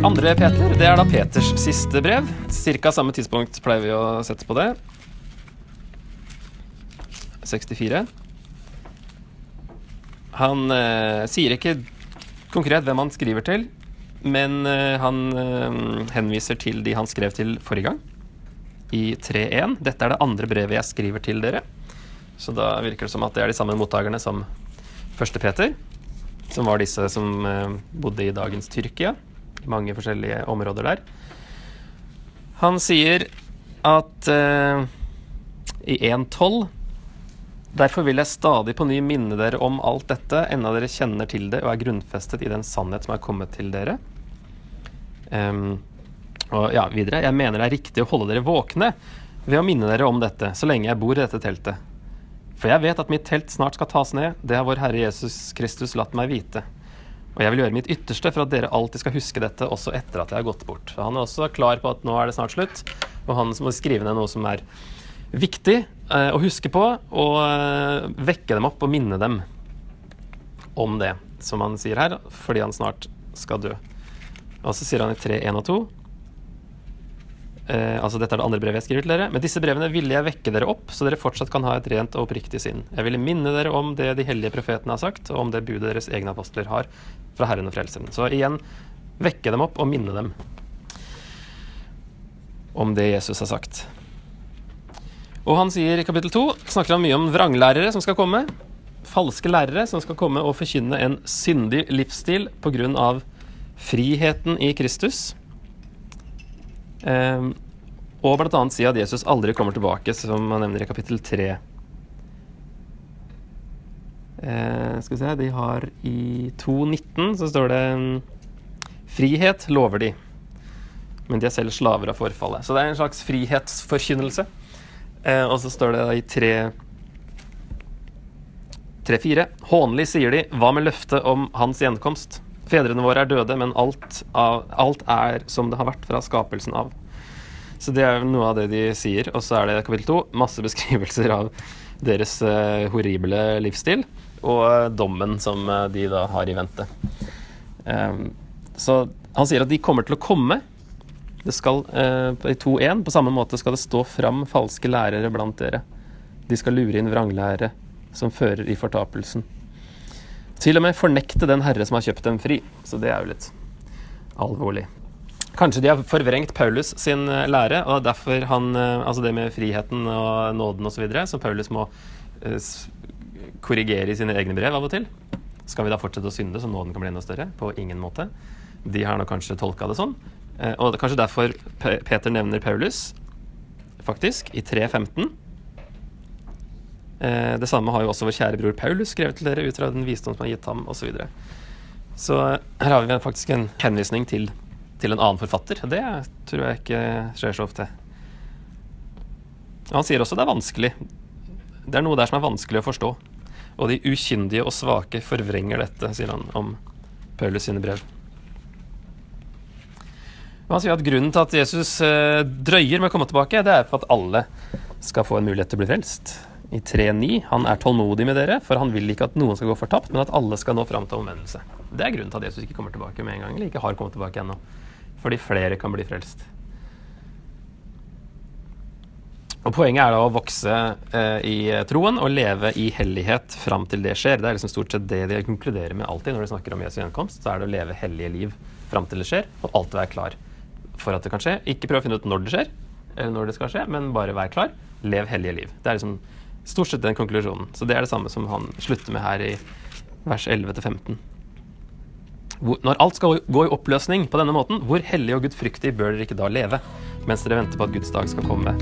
Andre Peter, det er da Peters siste brev. Cirka samme tidspunkt pleier vi å sette på det. 64. Han eh, sier ikke konkret hvem han skriver til, men eh, han eh, henviser til de han skrev til forrige gang, i 3.1. Dette er det andre brevet jeg skriver til dere. Så da virker det som at det er de samme mottakerne som første Peter, som var disse som eh, bodde i dagens Tyrkia, mange forskjellige områder der. Han sier at eh, i 1.12 Derfor vil jeg stadig på ny minne dere om alt dette, enda dere kjenner til det og er grunnfestet i den sannhet som er kommet til dere. Um, og ja, videre. Jeg mener det er riktig å holde dere våkne ved å minne dere om dette, så lenge jeg bor i dette teltet. For jeg vet at mitt telt snart skal tas ned, det har vår Herre Jesus Kristus latt meg vite. Og jeg vil gjøre mitt ytterste for at dere alltid skal huske dette, også etter at jeg har gått bort. Så han er også klar på at nå er det snart slutt, og han må skrive ned noe som er viktig eh, å huske på, og eh, vekke dem opp og minne dem om det, som han sier her, fordi han snart skal dø. Og så sier han i 3, 1 og 2 eh, Altså dette er det andre brevet jeg skriver til dere. Med disse brevene ville jeg vekke dere opp, så dere fortsatt kan ha et rent og oppriktig sinn. Jeg ville minne dere om det de hellige profetene har sagt, og om det budet deres egne apostler har fra Herren og Frelseren. Så igjen, vekke dem opp og minne dem om det Jesus har sagt. Og han sier i kapittel 2 snakker han mye om vranglærere som skal komme. Falske lærere som skal komme og forkynne en syndig livsstil pga. friheten i Kristus. Eh, og bl.a. si at Jesus aldri kommer tilbake, som han nevner i kapittel 3. Eh, skal vi se, de har i 2.19 så står det Frihet lover de, men de er selv slaver av forfallet. Så det er en slags frihetsforkynnelse. Eh, og så står det i 3 3-4. Hånlig sier de, hva med løftet om hans gjenkomst? Fedrene våre er døde, men alt, av, alt er som det har vært fra skapelsen av. Så det er noe av det de sier. Og så er det kapittel to masse beskrivelser av deres uh, horrible livsstil og uh, dommen som uh, de da har i vente. Um, så han sier at de kommer til å komme. Det skal I 2.1 på samme måte skal det stå fram falske lærere blant dere. De skal lure inn vranglære som fører i fortapelsen. Til og med fornekte den herre som har kjøpt dem fri. Så det er jo litt alvorlig. Kanskje de har forvrengt Paulus sin eh, lære, og derfor han eh, Altså det med friheten og nåden osv., som Paulus må eh, korrigere i sine egne brev av og til. Skal vi da fortsette å synde så nåden kan bli enda større? På ingen måte. De har nok kanskje tolka det sånn. Og det er kanskje derfor Peter nevner Paulus, faktisk, i 3.15. Eh, det samme har jo også vår kjære bror Paulus skrevet til dere ut fra den visdom som er gitt ham, osv. Så, videre. så eh, her har vi faktisk en henvisning til, til, en annen forfatter. Det tror jeg ikke skjer så ofte. Han sier også det er vanskelig. Det er noe der som er vanskelig å forstå. Og de ukyndige og svake forvrenger dette, sier han om Paulus sine brev. Og han sier at Grunnen til at Jesus eh, drøyer med å komme tilbake, det er for at alle skal få en mulighet til å bli frelst i 3.9. Han er tålmodig med dere, for han vil ikke at noen skal gå fortapt, men at alle skal nå fram til omvendelse. Det er grunnen til at Jesus ikke kommer tilbake med en gang, eller ikke har kommet tilbake ennå. Fordi flere kan bli frelst. Og Poenget er da å vokse eh, i troen og leve i hellighet fram til det skjer. Det er liksom stort sett det de konkluderer med alltid når de snakker om Jesu gjenkomst. Så er det å leve hellige liv fram til det skjer, og alltid være klar for at det kan skje. Ikke prøve å finne ut når det skjer, eller når det skal skje, men bare være klar. Lev hellige liv. Det er liksom Stort sett den konklusjonen. Så det er det samme som han slutter med her i vers 11-15. Når alt skal gå i oppløsning på denne måten, hvor hellig og gudfryktig bør dere ikke da leve, mens dere venter på at Guds dag skal komme?